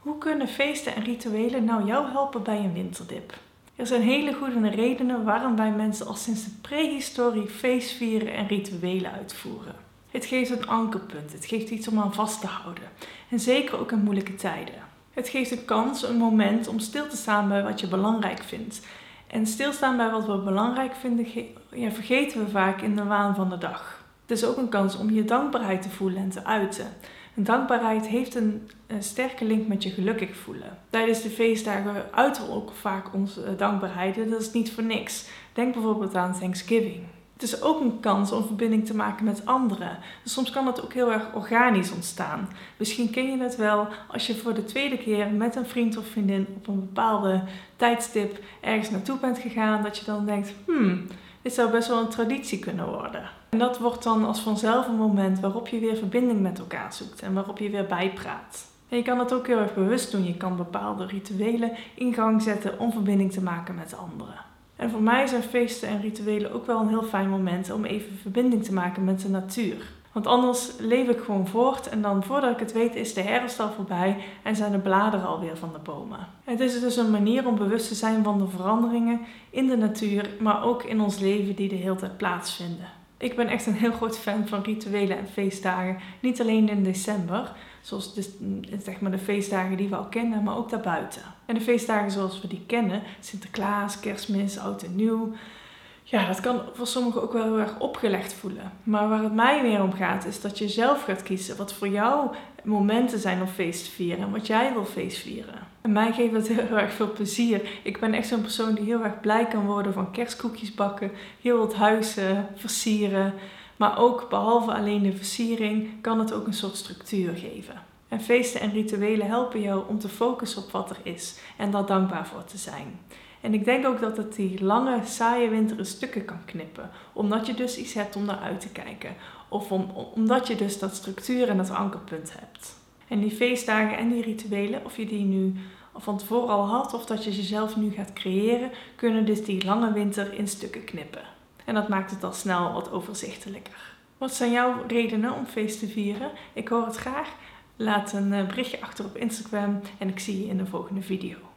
Hoe kunnen feesten en rituelen nou jou helpen bij een winterdip? Er zijn hele goede redenen waarom wij mensen al sinds de prehistorie feestvieren en rituelen uitvoeren. Het geeft een ankerpunt, het geeft iets om aan vast te houden. En zeker ook in moeilijke tijden. Het geeft een kans, een moment om stil te staan bij wat je belangrijk vindt. En stilstaan bij wat we belangrijk vinden, ja, vergeten we vaak in de waan van de dag. Het is ook een kans om je dankbaarheid te voelen en te uiten. En dankbaarheid heeft een, een, sterke link met je gelukkig voelen. Tijdens de feestdagen uiten we ook vaak onze eh, dankbaarheid. Dat is niet voor niks. Denk bijvoorbeeld aan Thanksgiving. Het is ook een kans om verbinding te maken met anderen. Dus soms kan het ook heel erg organisch ontstaan. Misschien ken je het wel als je voor de tweede keer met een vriend of vriendin op een bepaalde tijdstip ergens naartoe bent gegaan, dat je dan denkt: hmm, dit zou best wel een traditie kunnen worden. En dat wordt dan als vanzelf een moment waarop je weer verbinding met elkaar zoekt en waarop je weer bijpraat. En je kan dat ook heel erg bewust doen. Je kan bepaalde rituelen in gang zetten om verbinding te maken met anderen. En voor mij zijn feesten en rituelen ook wel een heel fijn moment om even verbinding te maken met de natuur. Want anders leef ik gewoon voort en dan voordat ik het weet is de herfst al voorbij en zijn de bladeren alweer van de bomen. Het is dus een manier om bewust te zijn van de veranderingen in de natuur, maar ook in ons leven die de hele tijd plaatsvinden. Ik ben echt een heel groot fan van rituelen en feestdagen. Niet alleen in december, zoals de, zeg maar de feestdagen die we al kennen, maar ook daarbuiten. En de feestdagen zoals we die kennen, Sinterklaas, Kerstmis, Oud en Nieuw. Ja, dat kan voor sommigen ook wel heel erg opgelegd voelen. Maar waar het mij meer om gaat, is dat je zelf gaat kiezen wat voor jou momenten zijn om feest te vieren en wat jij wil feestvieren. En mij geeft het heel erg veel plezier. Ik ben echt zo'n persoon die heel erg blij kan worden van kerstkoekjes bakken, heel huis uh, versieren. Maar ook behalve alleen de versiering kan het ook een soort structuur geven. En feesten en rituelen helpen jou om te focussen op wat er is en daar dankbaar voor te zijn. En ik denk ook dat het die lange, saaie winter in stukken kan knippen. Omdat je dus iets hebt om naar uit te kijken. Of om, omdat je dus dat structuur en dat ankerpunt hebt. En die feestdagen en die rituelen, of je die nu van tevoren al had of dat je ze zelf nu gaat creëren, kunnen dus die lange winter in stukken knippen. En dat maakt het al snel wat overzichtelijker. Wat zijn jouw redenen om feest te vieren? Ik hoor het graag. Laat een eh, berichtje achter op Instagram en ik zie je in de volgende video.